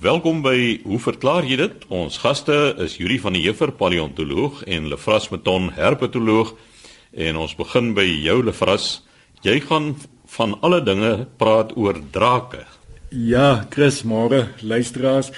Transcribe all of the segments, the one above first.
Welkom by Hoe verklaar jy dit? Ons gaste is Yuri van die Heever, paleontoloog en Lefras Meton, herpetoloog. En ons begin by jou Lefras. Jy gaan van alle dinge praat oor drake. Ja, Chris, môre luisteraars.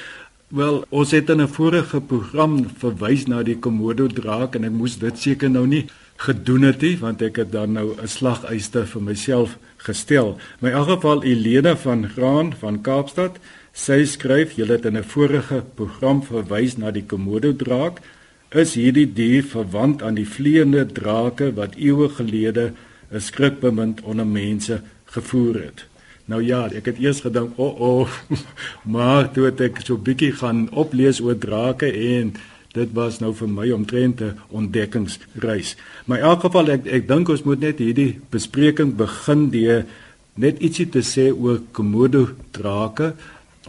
Wel, ons het in 'n vorige program verwys na die Komodo draak en ek moes dit seker nou nie gedoen het nie want ek het dan nou 'n slaguiste vir myself gestel. My in elk geval Elena van Graan van Kaapstad Sy skryf: "Julle het in 'n vorige program verwys na die Komodo draak. Is hierdie dier verwant aan die vleiende drake wat eeue gelede 'n skrikbemind onder mense gevoer het?" Nou ja, ek het eers gedink, "O, oh, oh, maar toe het ek so bietjie gaan oplees oor drake en dit was nou vir my omtrent 'n ontdekkingsreis. Maar in elk geval ek ek dink ons moet net hierdie bespreking begin deur net ietsie te sê oor Komodo drake.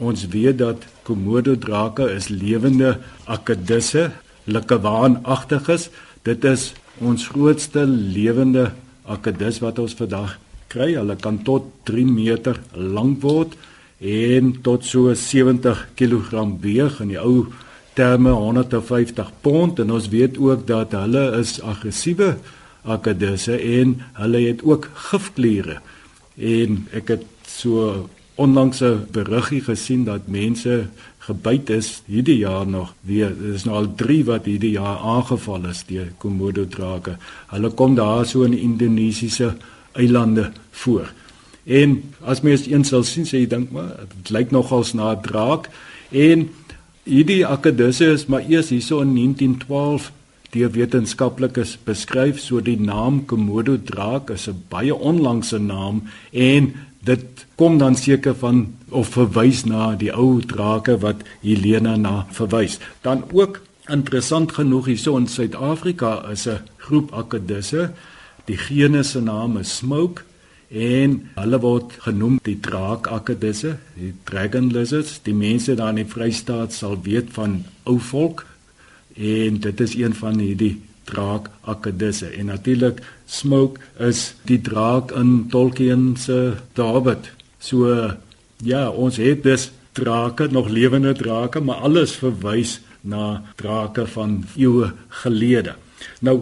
Ons weet dat Komodo drake is lewende akedisse, likkewaanagtiges. Dit is ons grootste lewende akedis wat ons vandag kry. Hulle kan tot 3 meter lank word en tot so 70 kg weeg in die ou terme 150 pond en ons weet ook dat hulle is aggressiewe akedisse en hulle het ook gifkliere. En ek het so onlangs 'n beriggie gesien dat mense gebyt is hierdie jaar nog weer. Dit is nou al 3 wat hierdie jaar aangeval is deur Komodo drake. Hulle kom daar so in Indonesiese eilande voor. En as mens een sal sien, sê jy dink maar dit lyk nogals na 'n draak en hierdie akedisse is maar eers hierso in 1912 deur wetenskaplikes beskryf so die naam Komodo draak is 'n baie onlangse naam en dit kom dan seker van of verwys na die ou drake wat Helena na verwys. Dan ook interessant genoeg hierso in Suid-Afrika is 'n groep akedisse. Die genese naam is Smoke en hulle word genoem die draakakedisse, die dragon lizards. Die mense daar in die Vrystaat sal weet van ou volk en dit is een van hierdie draak akedisse en natuurlik smoke is die draak in Tolkien se David. So ja, ons het dus drake, nog lewende drake, maar alles verwys na drake van eeue gelede. Nou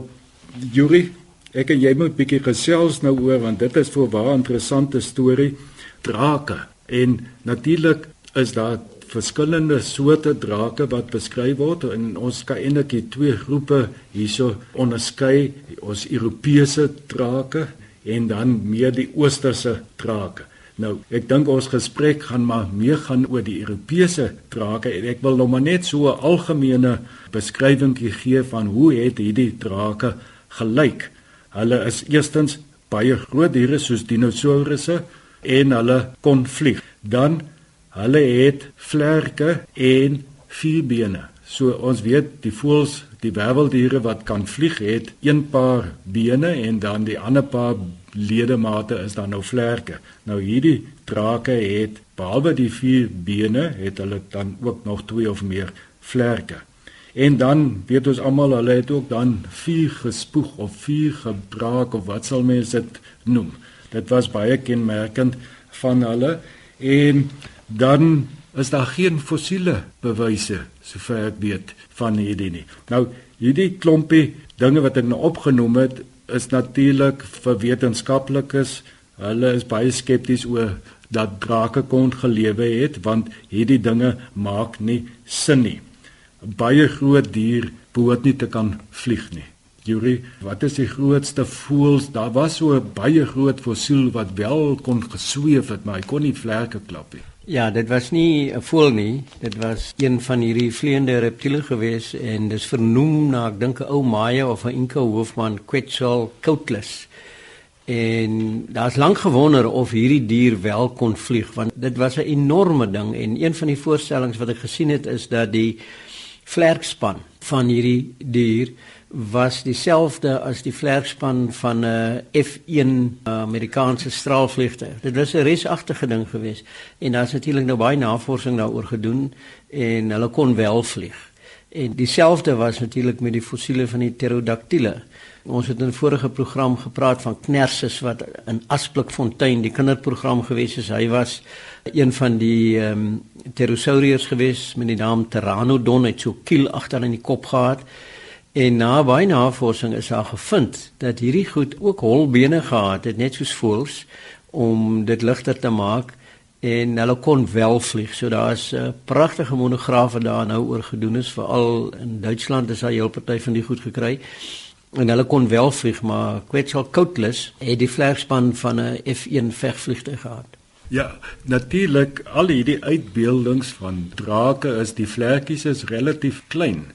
Yuri, ek en jy moet bietjie gesels nou oor want dit is vir 'n baie interessante storie drake. En natuurlik is daar verskillende soorte drake wat beskryf word. En ons kan eintlik twee groepe hierso onderskei. Ons Europese drake en dan meer die oosterse drake. Nou ek dink ons gesprek gaan maar meer gaan oor die Europese drake. En ek wil nou maar net so 'n algemene beskrywing gee van hoe het hierdie drake gelyk. Hulle is eerstens baie groot diere soos dinosourusse en hulle kon vlieg. Dan Hulle het vlerke en vier bene. So ons weet die voëls, die werveldiere wat kan vlieg het een paar bene en dan die ander paar ledemate is dan nou vlerke. Nou hierdie drake het behalwe die vier bene het hulle dan ook nog twee of meer vlerke. En dan weet ons almal hulle het ook dan vier gespoeg of vier gebraak of wat sal mense dit noem. Dit was baie kenmerkend van hulle en dan is daar geen fossiele bewyse sover ek weet van hierdie nie. Nou hierdie klompie dinge wat ek nou opgenoem het is natuurlik vir wetenskaplikes. Hulle is baie skepties oor dat drake kon gelewe het want hierdie dinge maak nie sin nie. 'n Baie groot dier behoort nie te kan vlieg nie. Yuri, wat is die grootste voëls? Daar was so 'n baie groot fossiel wat wel kon gesweef het, maar hy kon nie vlerke klap nie. Ja, dit was nie 'n voël nie. Dit was een van hierdie vleiende reptiele gewees en dis vernoem na ek dink 'n ou Maya of 'n Inca hoofman Quetzalcoatlus. En daar's lank gewonder of hierdie dier wel kon vlieg want dit was 'n enorme ding en een van die voorstellings wat ek gesien het is dat die vlerkspan van hierdie dier was dieselfde as die vlerkspan van 'n F1 Amerikaanse straalvliegtuig. Dit was 'n resagtige ding geweest en daar's natuurlik nou baie navorsing daaroor gedoen en hulle kon wel vlieg. En dieselfde was natuurlik met die fossiele van die pterodactyle. Ons het in 'n vorige program gepraat van Knersus wat in Asplikfontein die kinderprogram gewees het. Hy was een van die ehm um, pterosauriërs gewees met die naam Pteranodon het so kiel agter in die kop gehad. En na baie navorsing is daar gevind dat hierdie goed ook holbene gehad het net soos voëls om dit ligter te maak en hulle kon wel vlieg. So daar's 'n uh, pragtige monograaf wat daar nou oor gedoen is, veral in Duitsland is daar 'n hele party van die goed gekry. En hulle kon wel vlieg, maar Quetzalcoatlus het die vlegspan van 'n F1 vegvliegtuig gehad. Ja, natuurlik al hierdie uitbeeldings van drake is die vlekkies is relatief klein.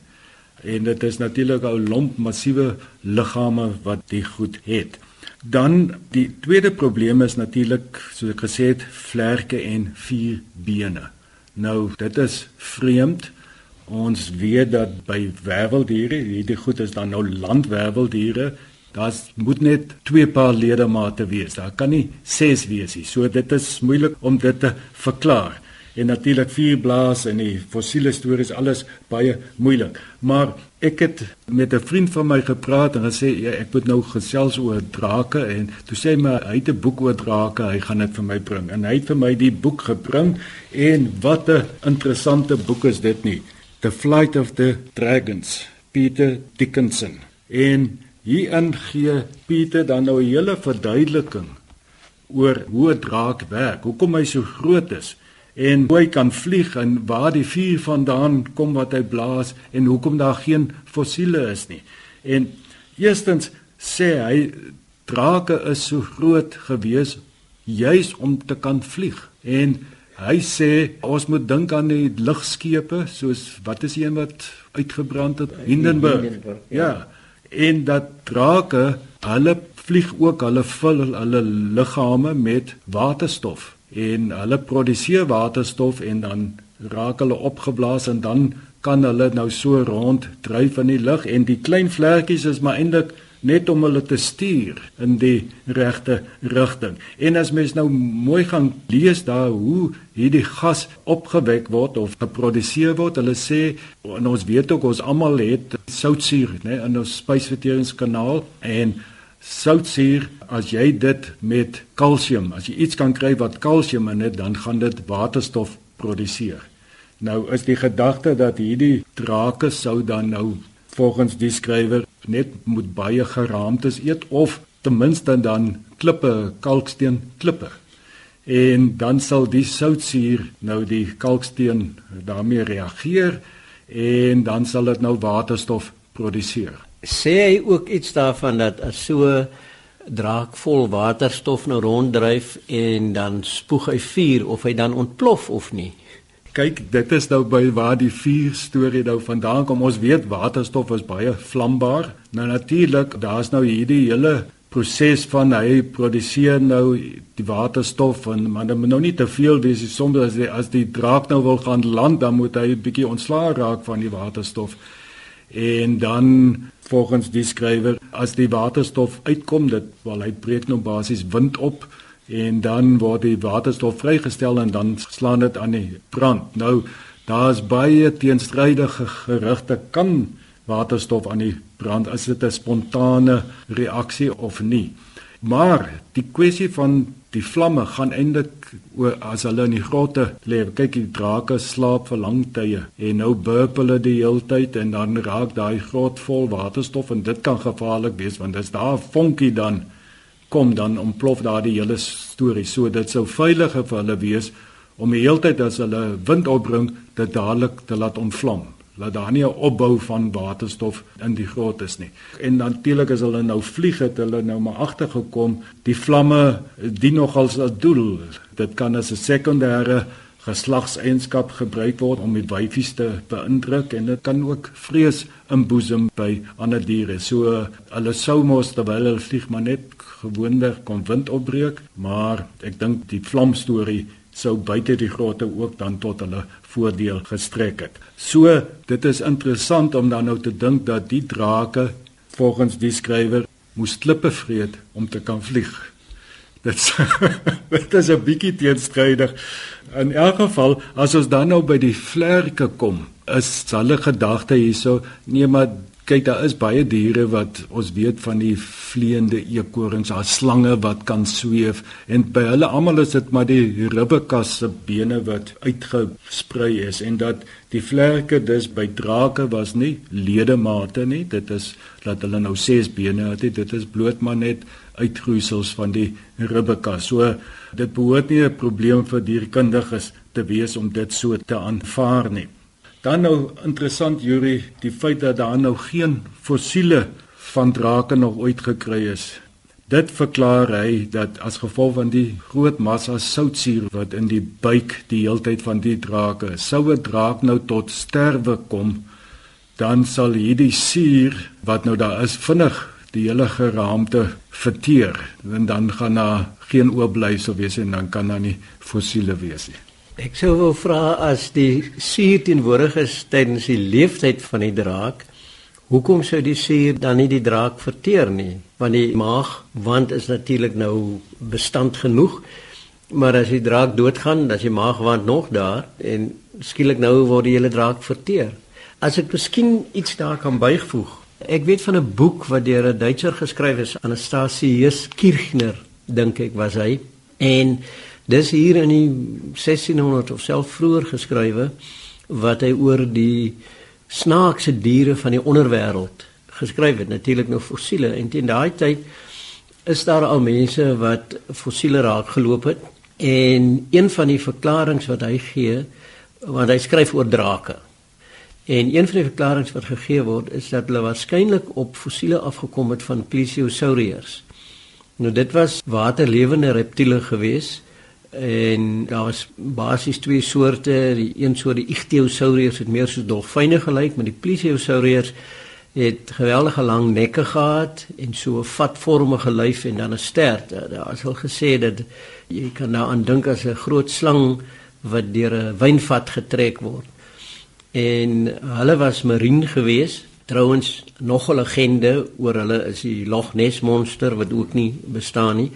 En dit is natuurlik 'n lomp massiewe liggame wat die goed het. Dan die tweede probleem is natuurlik soos ek gesê het vlerke en vier bene. Nou dit is vreemd. Ons weet dat by werveldiere, hierdie goed is dan nou landwerveldiere, daar moet net twee paar ledemate wees. Daar kan nie ses wees nie. So dit is moeilik om dit te verklaar en natuurlik vier blaas en die fossiele stories alles baie moeilik. Maar ek het met 'n vriend van my gepraat en gesê ja, ek moet nou gesels oor drake en toe sê hy my hy het 'n boek oor drake, hy gaan dit vir my bring. En hy het vir my die boek gebring en wat 'n interessante boek is dit nie. The Flight of the Dragons, Peter Dickinson. En hierin gee Peter dan nou 'n hele verduideliking oor hoe 'n draak werk, hoekom hy so groot is en hoe hy kan vlieg en waar die vuur vandaan kom wat hy blaas en hoekom daar geen fossiele is nie. En eerstens sê hy drake is so groot gewees juis om te kan vlieg. En hy sê ons moet dink aan die lugskepe soos wat is een wat uitgebrand het Hindenburg. Ja. ja. En dat drake hulle vlieg ook hulle vul hulle liggame met waterstof en hulle produseer waterstof en dan raak hulle opgeblaas en dan kan hulle nou so rond dryf in die lug en die klein vlekkies is maar eintlik net om hulle te stuur in die regte rigting. En as mens nou mooi gaan lees daar hoe hierdie gas opgewek word of geproduseer word, hulle sê en ons weet ook ons almal het soutsuur, né, in ons spysverteringskanaal en soutsuur as jy dit met kalsium, as jy iets kan kry wat kalsium in het, dan gaan dit waterstof produseer. Nou is die gedagte dat hierdie drake sou dan nou volgens die skrywer net moet baie geraamtes eet of ten minste dan klippe, kalksteen klippe. En dan sal die soutsuur nou die kalksteen daarmee reageer en dan sal dit nou waterstof produseer sê hy ook iets daarvan dat as so draak vol waterstof nou ronddryf en dan spoeg hy vuur of hy dan ontplof of nie. Kyk, dit is nou by waar die vuur storie nou vandaan kom. Ons weet waterstof is baie vlambaar. Nou natuurlik, daar's nou hierdie hele proses van hy produseer nou die waterstof en maar dan moet nou nie te veel wees nie. Soms as die, as die draak nou wil gaan land, dan moet hy 'n bietjie ontslaa raak van die waterstof en dan volgens die skrywer as die waterstof uitkom dit wel hy breek nou basies wind op en dan word die waterstof vrygestel en dan slaan dit aan die brand. Nou daar's baie teenstrydige gerugte kan waterstof aan die brand as dit 'n spontane reaksie of nie? Maar die kwessie van die vlamme gaan eintlik oor as hulle in die grotte lê. Kyk, die drake slaap vir lang tye en nou burp hulle die hele tyd en dan raak daai grot vol waterstof en dit kan gevaarlik wees want as daar 'n vonkie dan kom dan ontplof daar die hele storie. So dit sou veiliger vir hulle wees om die hele tyd as hulle wind opbring dit dadelik te laat ontvlam laat daar nie 'n opbou van waterstof in die grot is nie. En natuurlik as hulle nou vlieg het, hulle nou maar agtergekom, die vlamme dien nog as 'n doel. Dit kan as 'n sekondêre geslagseienskap gebruik word om die wyfies te beïndruk en dit kan ook vrees inboesem by ander diere. So hulle sou mos terwyl hulle vlieg maar net gewoonlik kon wind opbreek, maar ek dink die vlam storie sou buite die grotte ook dan tot hulle voordeel gestrek het. So dit is interessant om dan nou te dink dat die drake volgens die skrywer moes klippe vreet om te kan vlieg. Dit dit is 'n bietjie teenstrydig. In elk geval, as ons dan nou by die vlerke kom, is hulle gedagte hierso nee maar kyk daar is baie diere wat ons weet van die vleiende eekorings, daar slange wat kan sweef en by hulle almal is dit maar die ribbekas se bene wat uitgesprei is en dat die vlerke dis by drake was nie ledemate nie, dit is dat hulle nou ses bene het, dit is bloot maar net uitgroeisels van die ribbekas. So dit behoort nie 'n probleem vir dierkundiges te wees om dit so te aanvaar nie. Dan nou interessant Yuri, die feit dat daar nou geen fossiele van drake nog ooit gekry is. Dit verklaar hy dat as gevolg van die groot massa soutsuur wat in die buik die heeltyd van die drake, sou 'n draak nou tot sterwe kom, dan sal hierdie suur wat nou daar is vinnig die hele geraamte verteer en dan gaan daar geen oorbly sou wees en dan kan daar nie fossiele wees nie. Ek sou wou vra as die suur teenwoordig is tydens die leeftyd van die draak, hoekom sou die suur dan nie die draak verteer nie? Want die maagwand is natuurlik nou bestand genoeg. Maar as die draak doodgaan, dan is die maagwand nog daar en skielik nou word die hele draak verteer. As ek miskien iets daar kan byvoeg. Ek weet van 'n boek wat deur 'n Duitser geskryf is, Anastasius Kirchner, dink ek was hy. En Dis hier in die 1600 of self vroeër geskrywe wat hy oor die snaakse diere van die onderwêreld geskryf het, natuurlik nou fossiele en teen daai tyd is daar al mense wat fossiele raak geloop het en een van die verklaringe wat hy gee want hy skryf oor drake. En een van die verklaringe wat gegee word is dat hulle waarskynlik op fossiele afgekom het van plesiosauriërs. Nou dit was waterlewende reptiele geweest en daar was basies twee soorte. Die een soort die ichthyosauriërs het meer soos dolfyne gelyk maar die plesiosauriërs het geweldige lang nekke gehad en so 'n vatvormige lyf en dan 'n stert daar is al gesê dat jy kan daaraan dink as 'n groot slang wat deur 'n wynvat getrek word. En hulle was marien geweest trouens nog 'n legende oor hulle is die Loch Ness monster wat ook nie bestaan nie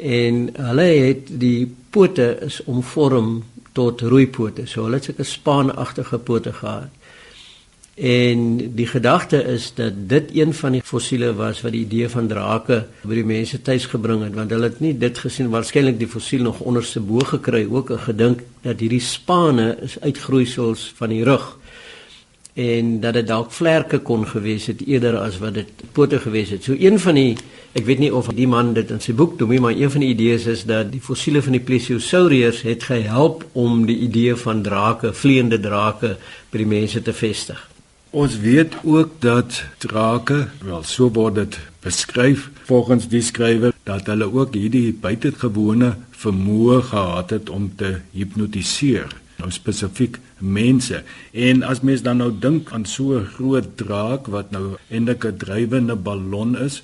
en hulle het die pote is omvorm tot roeipote. So hulle het sulke spaanagtige pote gehad. En die gedagte is dat dit een van die fossiele was wat die idee van drake by die mense tuis gebring het want hulle het nie dit gesien waarskynlik die fossiel nog onderste bo gekry ook 'n gedink dat hierdie spane is uitgroeisels van die rug en dat dit dalk vlerke kon gewees het eerder as wat dit pote gewees het. So een van die ek weet nie of die man dit in sy boek doen nie, maar een van die idees is dat die fossiele van die plesiosauriërs het gehelp om die idee van drake, vleiende drake by die mense te vestig. Ons weet ook dat drake, wel so word dit beskryf volgens die skrywer dat hulle ook hierdie buitengewone vermoë gehad het om te hipnotiseer nou spesifiek mense. En as mens dan nou dink aan so 'n groot draak wat nou eintlik 'n drywende ballon is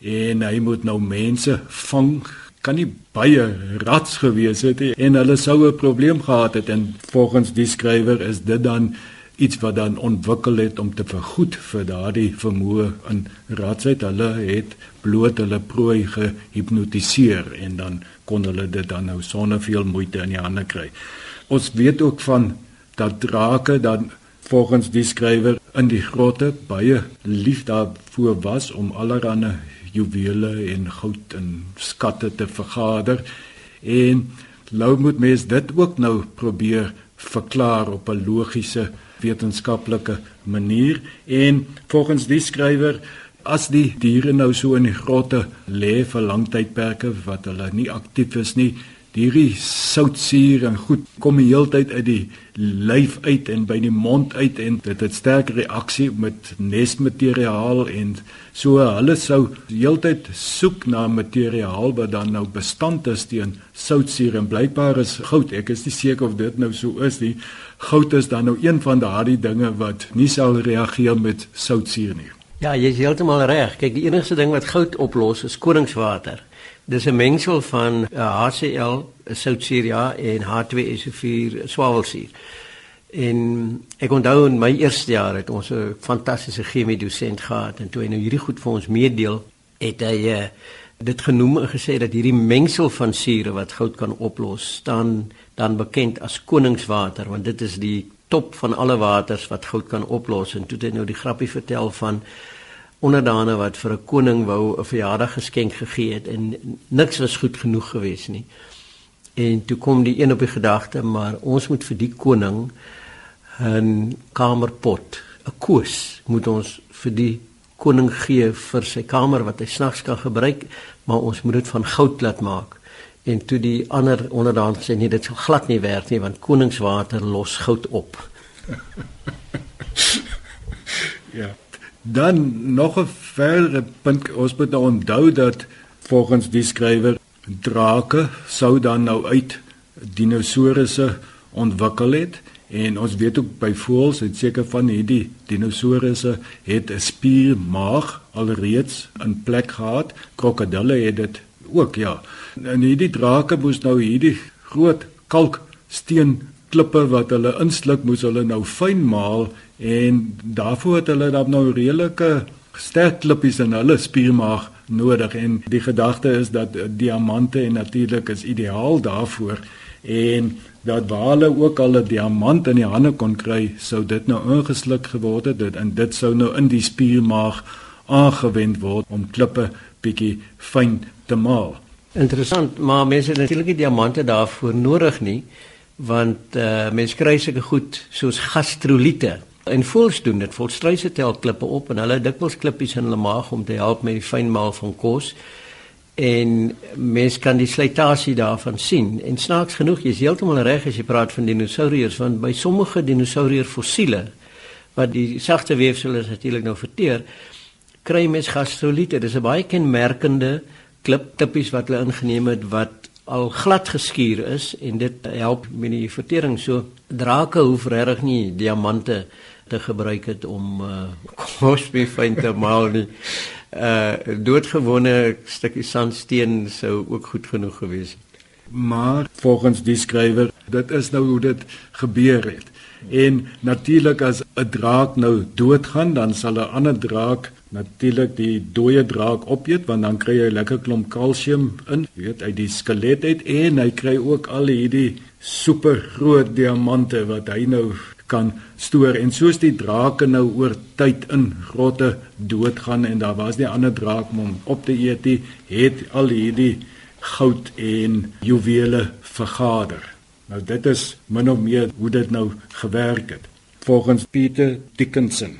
en hy moet nou mense vang kan nie baie rats gewees het he. en hulle sou 'n probleem gehad het en volgens die skrywer is dit dan iets wat dan ontwikkel het om te vergoed vir daardie vermoë in ratsheid hulle het bloot hulle prooi gehipnotiseer en dan kon hulle dit dan nou sonder veel moeite in die hande kry. Ons weet ook van dat drake dan volgens die skrywer in die grotte baie lief daarvoor was om allerlei juwele en goud en skatte te vergader. En nou moet mens dit ook nou probeer verklaar op 'n logiese wetenskaplike manier. En volgens die skrywer as die diere nou so in die grotte lê vir lang tydperke wat hulle nie aktief is nie hierdie soutsuur en goed kom die heeltyd uit die lyf uit en by die mond uit en dit het sterk reaksie met nesmateriaal en so hulle sou heeltyd soek na materiaal wat dan nou bestand is teen soutsuur en blykbaar is goud ek is nie seker of dit nou so is nie goud is dan nou een van daardie dinge wat nie sal reageer met soutsuur nie Ja, jy is heeltemal reg. Kyk, die enigste ding wat goud oplos is koningswater. Dis 'n mengsel van HCl, uh, soutsuur ja, en H2SO4 swavelsuur. En ek onthou in my eerste jaar het ons 'n fantastiese chemie dosent gehad en toe hy nou hierdie goed vir ons meedeel, het hy uh, dit genoem en gesê dat hierdie mengsel van sure wat goud kan oplos, staan dan bekend as koningswater want dit is die top van alle waters wat goud kan oplos en toe het hy nou die grappie vertel van onderdane wat vir 'n koning wou 'n verjaardag geskenk gegee het en niks was goed genoeg gewees nie. En toe kom die een op die gedagte maar ons moet vir die koning 'n kamerpot, 'n koos moet ons vir die koning gee vir sy kamer wat hy snags kan gebruik, maar ons moet dit van goud laat maak. En toe die ander onderdaan gesê nee, dit sal glad nie werk nie want koningswater los goud op. ja. Dan nog 'n verdere punt, ons moet nou onthou dat volgens die skrywer drake sou dan nou uit dinosourusse ontwikkel het En ons weet ook by voëls, het seker van hierdie dinosourusse het 'n spiermaag alreeds in plek gehad. Krokodille het dit ook, ja. En hierdie drake moes nou hierdie groot kalksteen klippe wat hulle insluk, moes hulle nou fyn maal en daarvoor het hulle dan nou redelike sterk klippies in hulle spiermaag nodig en die gedagte is dat diamante en natuurlik is ideaal daarvoor en dat wale ook al 'n diamant in die hande kon kry, sou dit nou ingesluk geword het dit en dit sou nou in die spiermaag aangewend word om klippe bietjie fyn te maal. Interessant, maar mense het natuurlik nie diamante daarvoor nodig nie, want uh mense kry sulke goed soos gastroliete. En voels doen dit, volstruise tel klippe op en hulle dikwels klippies in hulle maag om te help met die fynmaal van kos en mens kan die slytasie daarvan sien. En snaaks genoeg, jy is heeltemal reg as jy praat van dinosouriërs want by sommige dinosourier fossiele wat die sagte weefsel is natuurlik nou verteer, kry mens gastroliete. Dis 'n baie kenmerkende klip tippies wat hulle ingeneem het wat al glad geskuur is en dit help met die vertering. So drake hoef regtig nie diamante te gebruik het om uh, kos mee fyn te maal nie uh doodgewone stukkie sandsteen sou ook goed genoeg gewees het. Maar volgens die skrywer, dit is nou hoe dit gebeur het. En natuurlik as 'n draak nou doodgaan, dan sal 'n ander draak natuurlik die dooie draak opeet want dan kry hy lekker klomp kalsium in, weet uit die skelet uit en hy kry ook al hierdie super groot diamante wat hy nou kan stoor en soos die drake nou oor tyd in grotte doodgaan en daar was nie ander draak om op te eet nie, het al hierdie goud en juwele vergader. Nou dit is min of meer hoe dit nou gewerk het volgens Pieter Dickinson.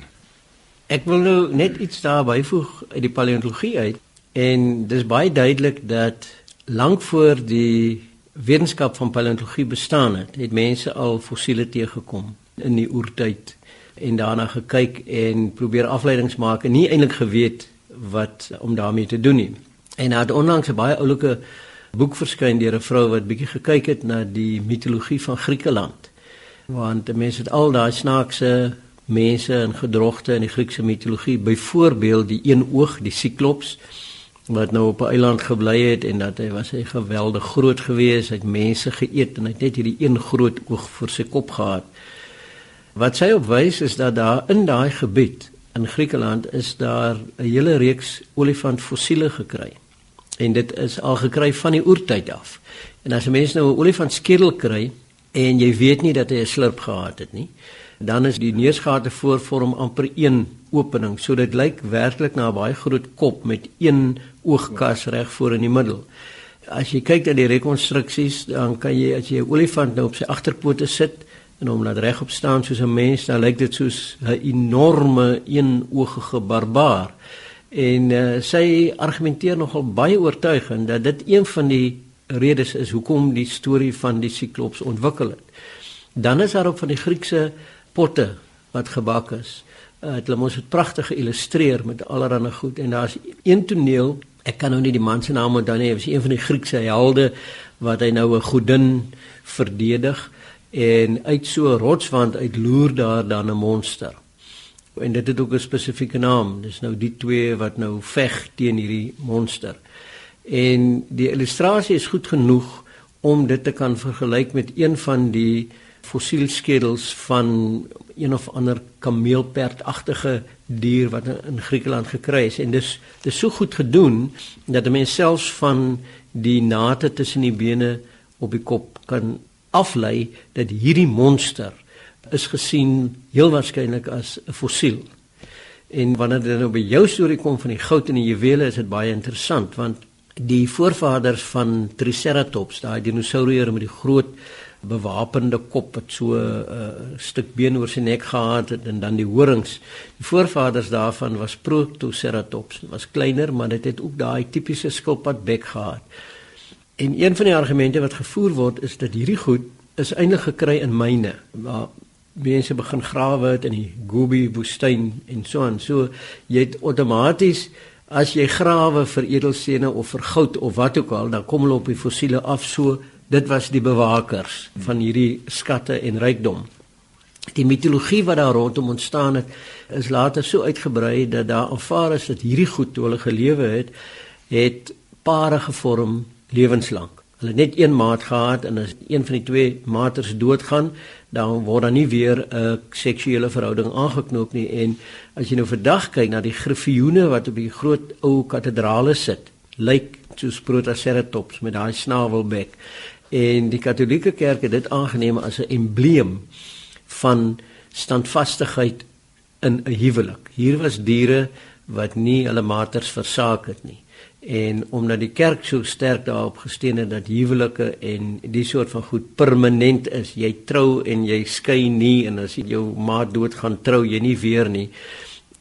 Ek wil nou net iets daar byvoeg uit die paleontologie uit en dis baie duidelik dat lank voor die wetenskap van paleontologie bestaan het, het mense al fossiele teëgekom in die oertyd en daarna gekyk en probeer afleidings maak en nie eintlik geweet wat om daarmee te doen nie. En daar het onlangs 'n baie oulike boek verskyn deur 'n vrou wat bietjie gekyk het na die mitologie van Griekeland. Want mense het al daai snaakse mense en gedrogte in die Griekse mitologie, byvoorbeeld die een oog, die Siklops wat nou op 'n eiland gebly het en dat hy was hy geweldig groot geweest, hy het mense geëet en hy het net hierdie een groot oog vir sy kop gehad. Wat sy op wys is dat daar in daai gebied in Griekeland is daar 'n hele reeks olifantfossiele gekry. En dit is al gekry van die oertyd af. En as 'n mens nou 'n olifantskedel kry en jy weet nie dat hy 'n slurp gehad het nie, dan is die neusgate voorvorm amper een opening. So dit lyk werklik na 'n baie groot kop met een oogkas reg voor in die middel. As jy kyk na die rekonstruksies, dan kan jy as jy 'n olifant nou op sy agterpote sit, en hom laat regop staan soos 'n mens, dan lyk dit soos 'n enorme eenoogige barbaar. En uh, sy argumenteer nogal baie oortuigend dat dit een van die redes is hoekom die storie van die siklops ontwikkel het. Dan is daar ook van die Griekse potte wat gebak is. Uh, hulle mos dit pragtig geïllustreer met allerlei goed en daar's een toneel, ek kan nou nie die man se naam onthou nie, is een van die Griekse helde wat hy nou 'n godin verdedig en uit so 'n rotswand uit loer daar dan 'n monster. En dit het ook 'n spesifieke naam. Dis nou die twee wat nou veg teen hierdie monster. En die illustrasie is goed genoeg om dit te kan vergelyk met een van die fossielskedels van een of ander kameelperdagtige dier wat in Griekeland gekry is en dis dis so goed gedoen dat 'n mens selfs van die nate tussen die bene op die kop kan aflei dat hierdie monster is gesien heel waarskynlik as 'n fossiel. En wanneer dit nou by jou storie kom van die goud en die juwele, is dit baie interessant want die voorvaders van Triceratops, daai dinosourus met die groot bewapende kop wat so 'n uh, eh, stuk been oor sy nek gehad het en dan die horings. Die voorvaders daarvan was Protoceratops. Was kleiner, maar dit het ook daai tipiese skilpadbek gehad. En een van die argumente wat gevoer word is dat hierdie goed is eintlik gekry in myne waar mense begin grawe het in die Gobi woestyn en so aan. So jy het outomaties as jy grawe vir edelstene of vir goud of wat ook al, dan kom hulle op die fossiele af so dit was die bewakers van hierdie skatte en rykdom. Die mitologie wat daar rondom ontstaan het, is later so uitgebrei dat daar aanvaar is dat hierdie goed toe hulle gelewe het, het pare gevorm lewenslank. Hulle het net een maat gehad en as een van die twee maters doodgaan, dan word daar nie weer 'n seksuele verhouding aangeknoop nie en as jy nou vandag kyk na die griffioene wat op die groot ou kathedrale sit, lyk soos protoceratops met daai snavelbek en die Katolieke Kerk het dit aangeneem as 'n embleem van standvastigheid in 'n huwelik. Hier was diere wat nie hulle maters versaak het nie. En omdat die kerk so sterk daarop gesteun het dat huwelike en die soort van goed permanent is, jy trou en jy skei nie en as jou maat doodgaan trou jy nie weer nie,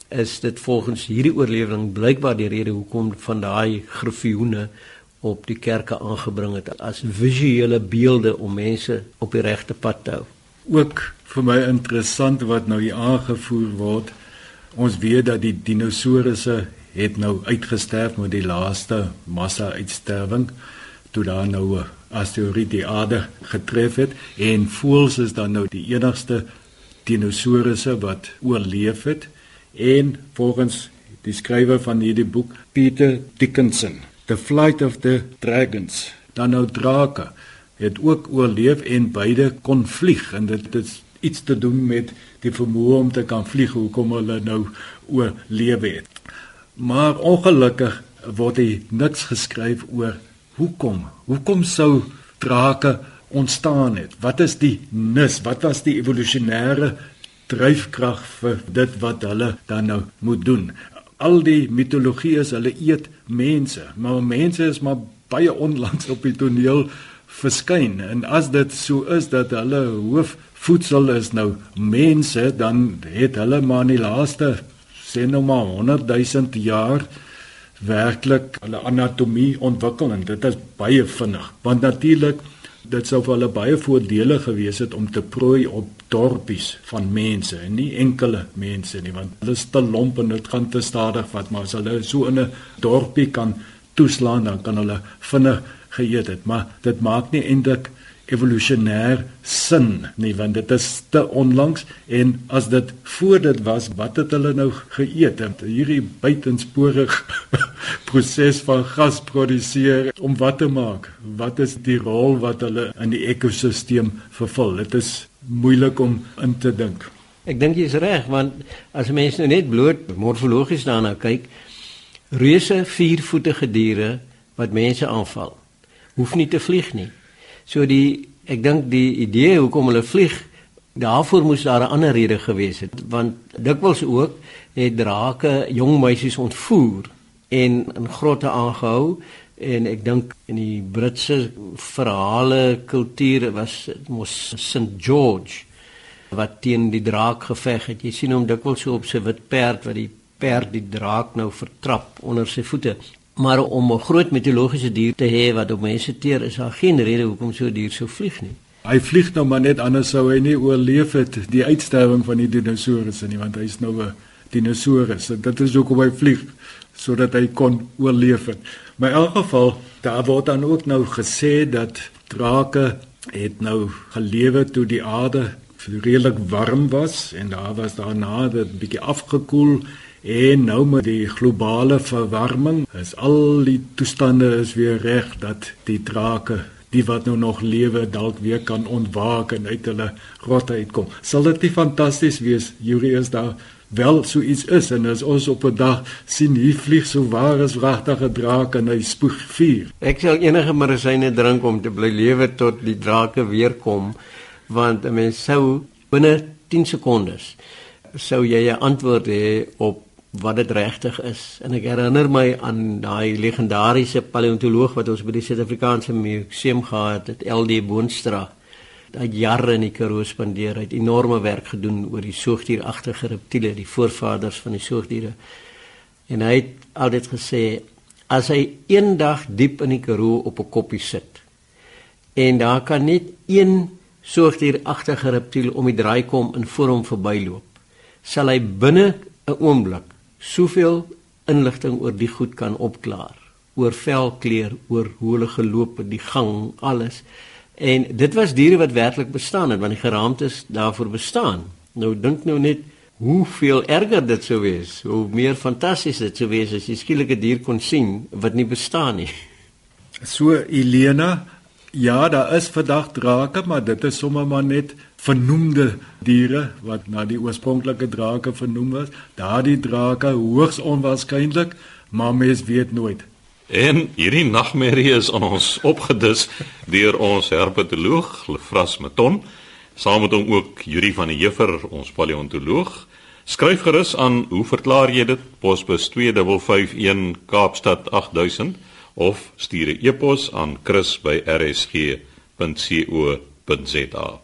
is dit volgens hierdie oorlewering blykbaar die rede hoekom van daai griffioene op die kerke aangebring het as visuele beelde om mense op die regte pad te hou. Ook vir my interessant wat nou hier aangevoer word. Ons weet dat die dinosourusse het nou uitgesterf met die laaste massa-uitsterwing toe daar nou 'n asteroïde die aarde getref het en voëls is dan nou die enigste dinosourusse wat oorleef het en volgens die skrywer van hierdie boek Peter Dickinson The Flight of the Dragons. Dan nou drake het ook oorleef en beide kon vlieg en dit het iets te doen met die vermoë om te kan vlieg hoekom hulle nou oorleef het. Maar ongelukkig word hier niks geskryf oor hoekom. Hoekom sou drake ontstaan het? Wat is die nis? Wat was die evolusionêre dryfkrag vir dit wat hulle dan nou moet doen? Al die mitologie is hulle eet mense, maar mense is maar baie onlangs op die toneel verskyn. En as dit so is dat hulle hoofvoedsel is nou mense, dan het hulle maar in die laaste sê nou maar 100 000 jaar werklik hulle anatomie ontwikkel en dit is baie vinnig. Want natuurlik dit sou vir hulle baie voordelig gewees het om te prooi op dorpies van mense en nie enkele mense nie want hulle is te lomp en dit gaan te stadig vat maar as hulle so in 'n dorpie kan toeslaan dan kan hulle vinnig geëet het. Maar dit maak nie eintlik evolusionêr sin nie want dit is te onlangs en as dit voor dit was wat het hulle nou geëet? En hierdie buitensporig proses van gas produseer om wat te maak? Wat is die rol wat hulle in die ekosisteem vervul? Dit is moeilik om in te dink. Ek dink jy's reg want as mense nou net bloot morfologies daarna kyk reuse viervoetige diere wat mense aanval hoef nie te vlieg nie. So die ek dink die idee hoekom hulle vlieg daarvoor moes daar 'n ander rede gewees het want dikwels ook het drake jong meisies ontvoer en in grotte aangehou en ek dink in die Britse verhale kultuur was mos St George wat teen die draak geveg het jy sien hom dikwels so op sy wit perd wat die perd die draak nou vertrap onder sy voete Maar om 'n groot mitologiese dier te hê wat op mense teer is, daar geen rede hoekom so 'n dier sou vlieg nie. Hy vlieg nou maar net anders sou hy nie oorleef het die uitsterwing van die dinosourusse nie, want hy's nou 'n dinosourus. Dit is hoekom hy vlieg sodat hy kon oorleef het. Maar in elk geval, daar word dan ook nou gesê dat drake het nou gelewe toe die aarde redelik warm was en daar was daarna dit bietjie afgekoel En nou met die globale verwarming is al die toestande is weer reg dat die drake, die wat nou nog lewe, dalk weer kan ontwaak en uit hulle grotte uitkom. Sal dit nie fantasties wees? Yuri is daar wel so iets is en as ons op 'n dag sien hier vlieg so waar is wragtige draak en hy spoeg vuur. Ek sal enige medisyne drink om te bly lewe tot die drake weer kom want 'n mens sou binne 10 sekondes sou jy 'n antwoord hê op wat dit regtig is. En ek herinner my aan daai legendariese paleontoloog wat ons by die Suid-Afrikaanse Museum gehad het, LD Boonstra. Het jare in die Karoo spandeer, het enorme werk gedoen oor die soogdieragtige reptiele, die voorvaders van die soogdiere. En hy het altyd gesê as hy eendag diep in die Karoo op 'n koppie sit en daar kan net een soogdieragtige reptiel om die draai kom en voor hom verbyloop, sal hy binne 'n oomblik soveel inligting oor die goed kan opklaar oor velkleur, oor hoe hulle geloop het, die gang, alles. En dit was diere wat werklik bestaan het, want die geraamtes daarvoor bestaan. Nou dink nou net hoeveel erger dit sou wees, hoe meer fantasties dit sou wees as jy skielik 'n dier kon sien wat nie bestaan nie. So Elena, ja, daar is vandag drake, maar dit is sommer maar net vernoemde diere wat na die oorspronklike drake vernoem was. Daardie drake hoogs onwaarskynlik, maar mens weet nooit. En hierdie nagmerrie is aan ons opgedis deur ons herpetoloog Lefras Maton, saam met hom ook Yuri van der Heever, ons paleontoloog. Skryf gerus aan, hoe verklaar jy dit? Posbus 2551 Kaapstad 8000 of stuur 'n e-pos aan chris@rsg.co.za.